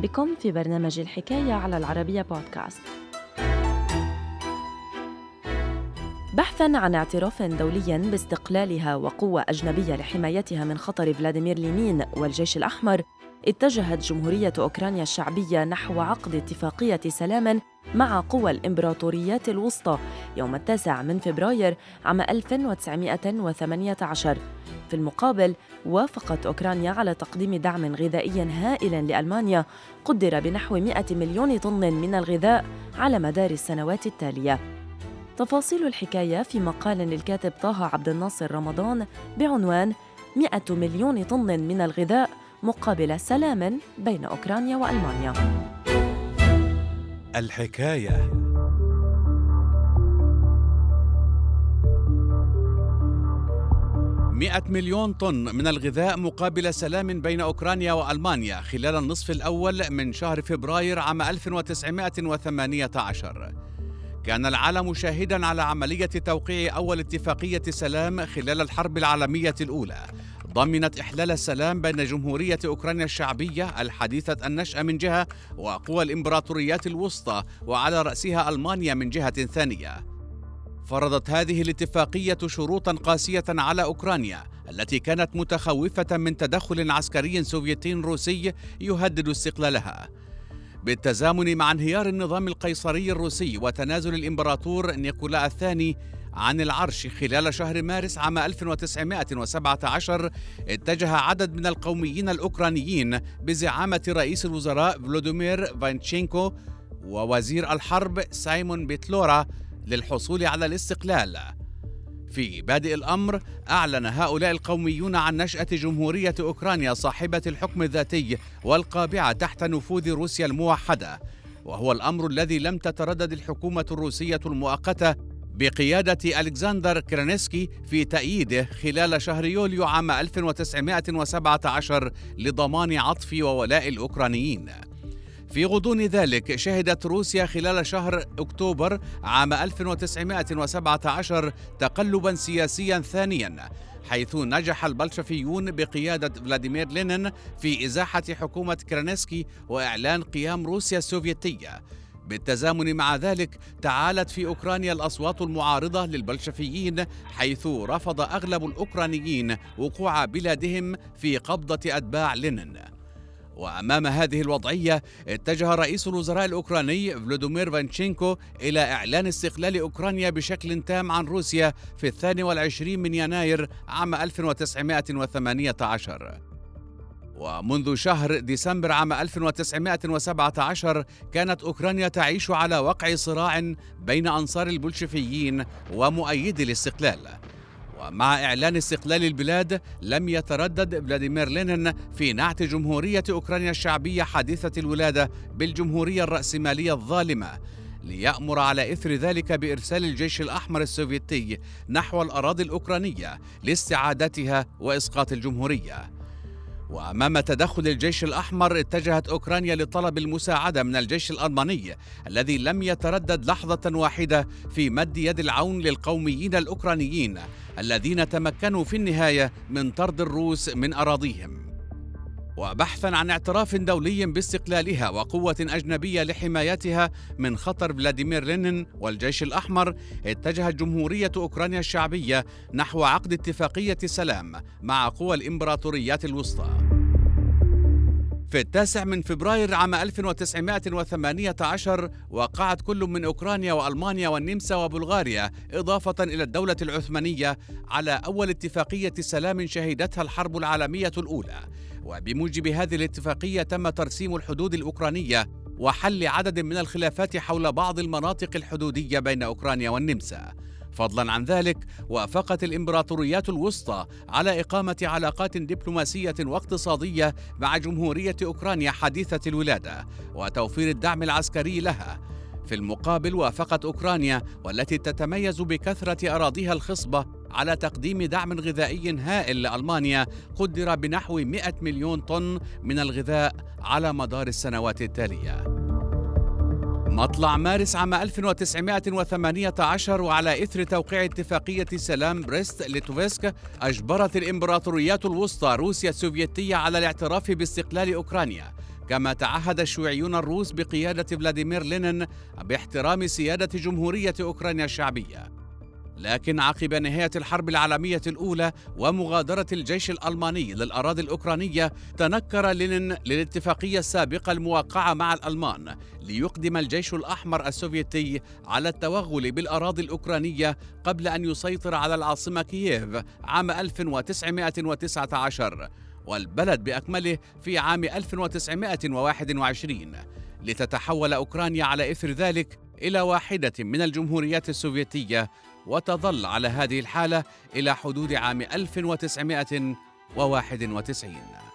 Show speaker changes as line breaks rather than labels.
بكم في برنامج الحكاية على العربية بودكاست. بحثا عن اعتراف دولي باستقلالها وقوة أجنبية لحمايتها من خطر فلاديمير لينين والجيش الأحمر اتجهت جمهورية أوكرانيا الشعبية نحو عقد اتفاقية سلام مع قوى الإمبراطوريات الوسطى يوم التاسع من فبراير عام 1918 في المقابل وافقت أوكرانيا على تقديم دعم غذائي هائل لألمانيا قدر بنحو 100 مليون طن من الغذاء على مدار السنوات التالية. تفاصيل الحكاية في مقال للكاتب طه عبد الناصر رمضان بعنوان 100 مليون طن من الغذاء مقابل سلام بين أوكرانيا وألمانيا.
الحكاية. 100 مليون طن من الغذاء مقابل سلام بين أوكرانيا وألمانيا خلال النصف الأول من شهر فبراير عام 1918 كان العالم شاهدا على عملية توقيع أول اتفاقية سلام خلال الحرب العالمية الأولى. ضمنت إحلال السلام بين جمهورية أوكرانيا الشعبية الحديثة النشأة من جهة وقوى الإمبراطوريات الوسطى وعلى رأسها ألمانيا من جهة ثانية. فرضت هذه الاتفاقية شروطا قاسية على أوكرانيا التي كانت متخوفة من تدخل عسكري سوفيتي روسي يهدد استقلالها. بالتزامن مع انهيار النظام القيصري الروسي وتنازل الإمبراطور نيكولا الثاني عن العرش خلال شهر مارس عام 1917 اتجه عدد من القوميين الأوكرانيين بزعامة رئيس الوزراء فلوديمير فانتشينكو ووزير الحرب سايمون بيتلورا للحصول على الاستقلال في بادئ الأمر أعلن هؤلاء القوميون عن نشأة جمهورية أوكرانيا صاحبة الحكم الذاتي والقابعة تحت نفوذ روسيا الموحدة وهو الأمر الذي لم تتردد الحكومة الروسية المؤقتة بقيادة ألكسندر كرانسكي في تأييده خلال شهر يوليو عام 1917 لضمان عطف وولاء الأوكرانيين. في غضون ذلك شهدت روسيا خلال شهر أكتوبر عام 1917 تقلبا سياسيا ثانيا حيث نجح البلشفيون بقيادة فلاديمير لينين في إزاحة حكومة كرانسكي وإعلان قيام روسيا السوفيتية. بالتزامن مع ذلك تعالت في أوكرانيا الأصوات المعارضة للبلشفيين حيث رفض أغلب الأوكرانيين وقوع بلادهم في قبضة أتباع لينين. وأمام هذه الوضعية اتجه رئيس الوزراء الأوكراني فلوديمير فانشينكو إلى إعلان استقلال أوكرانيا بشكل تام عن روسيا في الثاني والعشرين من يناير عام 1918 ومنذ شهر ديسمبر عام 1917 كانت أوكرانيا تعيش على وقع صراع بين أنصار البولشفيين ومؤيدي الاستقلال. ومع إعلان استقلال البلاد لم يتردد فلاديمير لينين في نعت جمهورية أوكرانيا الشعبية حديثة الولادة بالجمهورية الرأسمالية الظالمة ليأمر على إثر ذلك بإرسال الجيش الأحمر السوفيتي نحو الأراضي الأوكرانية لاستعادتها وإسقاط الجمهورية. وأمام تدخل الجيش الأحمر اتجهت أوكرانيا لطلب المساعدة من الجيش الألماني الذي لم يتردد لحظة واحدة في مد يد العون للقوميين الأوكرانيين الذين تمكنوا في النهاية من طرد الروس من أراضيهم. وبحثا عن اعتراف دولي باستقلالها وقوة أجنبية لحمايتها من خطر فلاديمير لينين والجيش الأحمر اتجهت جمهورية أوكرانيا الشعبية نحو عقد اتفاقية سلام مع قوى الإمبراطوريات الوسطى. في التاسع من فبراير عام 1918 وقعت كل من أوكرانيا وألمانيا والنمسا وبلغاريا إضافة إلى الدولة العثمانية على أول اتفاقية سلام شهدتها الحرب العالمية الأولى. وبموجب هذه الاتفاقية تم ترسيم الحدود الأوكرانية وحل عدد من الخلافات حول بعض المناطق الحدودية بين أوكرانيا والنمسا. فضلا عن ذلك وافقت الإمبراطوريات الوسطى على إقامة علاقات دبلوماسية واقتصادية مع جمهورية أوكرانيا حديثة الولادة وتوفير الدعم العسكري لها. في المقابل وافقت أوكرانيا والتي تتميز بكثرة أراضيها الخصبة على تقديم دعم غذائي هائل لألمانيا قدر بنحو 100 مليون طن من الغذاء على مدار السنوات التالية. مطلع مارس عام 1918 وعلى إثر توقيع اتفاقية سلام بريست ليتوفسك أجبرت الإمبراطوريات الوسطى روسيا السوفيتية على الاعتراف باستقلال أوكرانيا. كما تعهد الشيوعيون الروس بقيادة فلاديمير لينين باحترام سيادة جمهورية أوكرانيا الشعبية. لكن عقب نهاية الحرب العالمية الأولى ومغادرة الجيش الألماني للأراضي الأوكرانية تنكر لينين للاتفاقية السابقة الموقعة مع الألمان ليقدم الجيش الأحمر السوفيتي على التوغل بالأراضي الأوكرانية قبل أن يسيطر على العاصمة كييف عام 1919 والبلد بأكمله في عام 1921 لتتحول أوكرانيا على إثر ذلك إلى واحدة من الجمهوريات السوفيتية وتظل على هذه الحالة إلى حدود عام 1991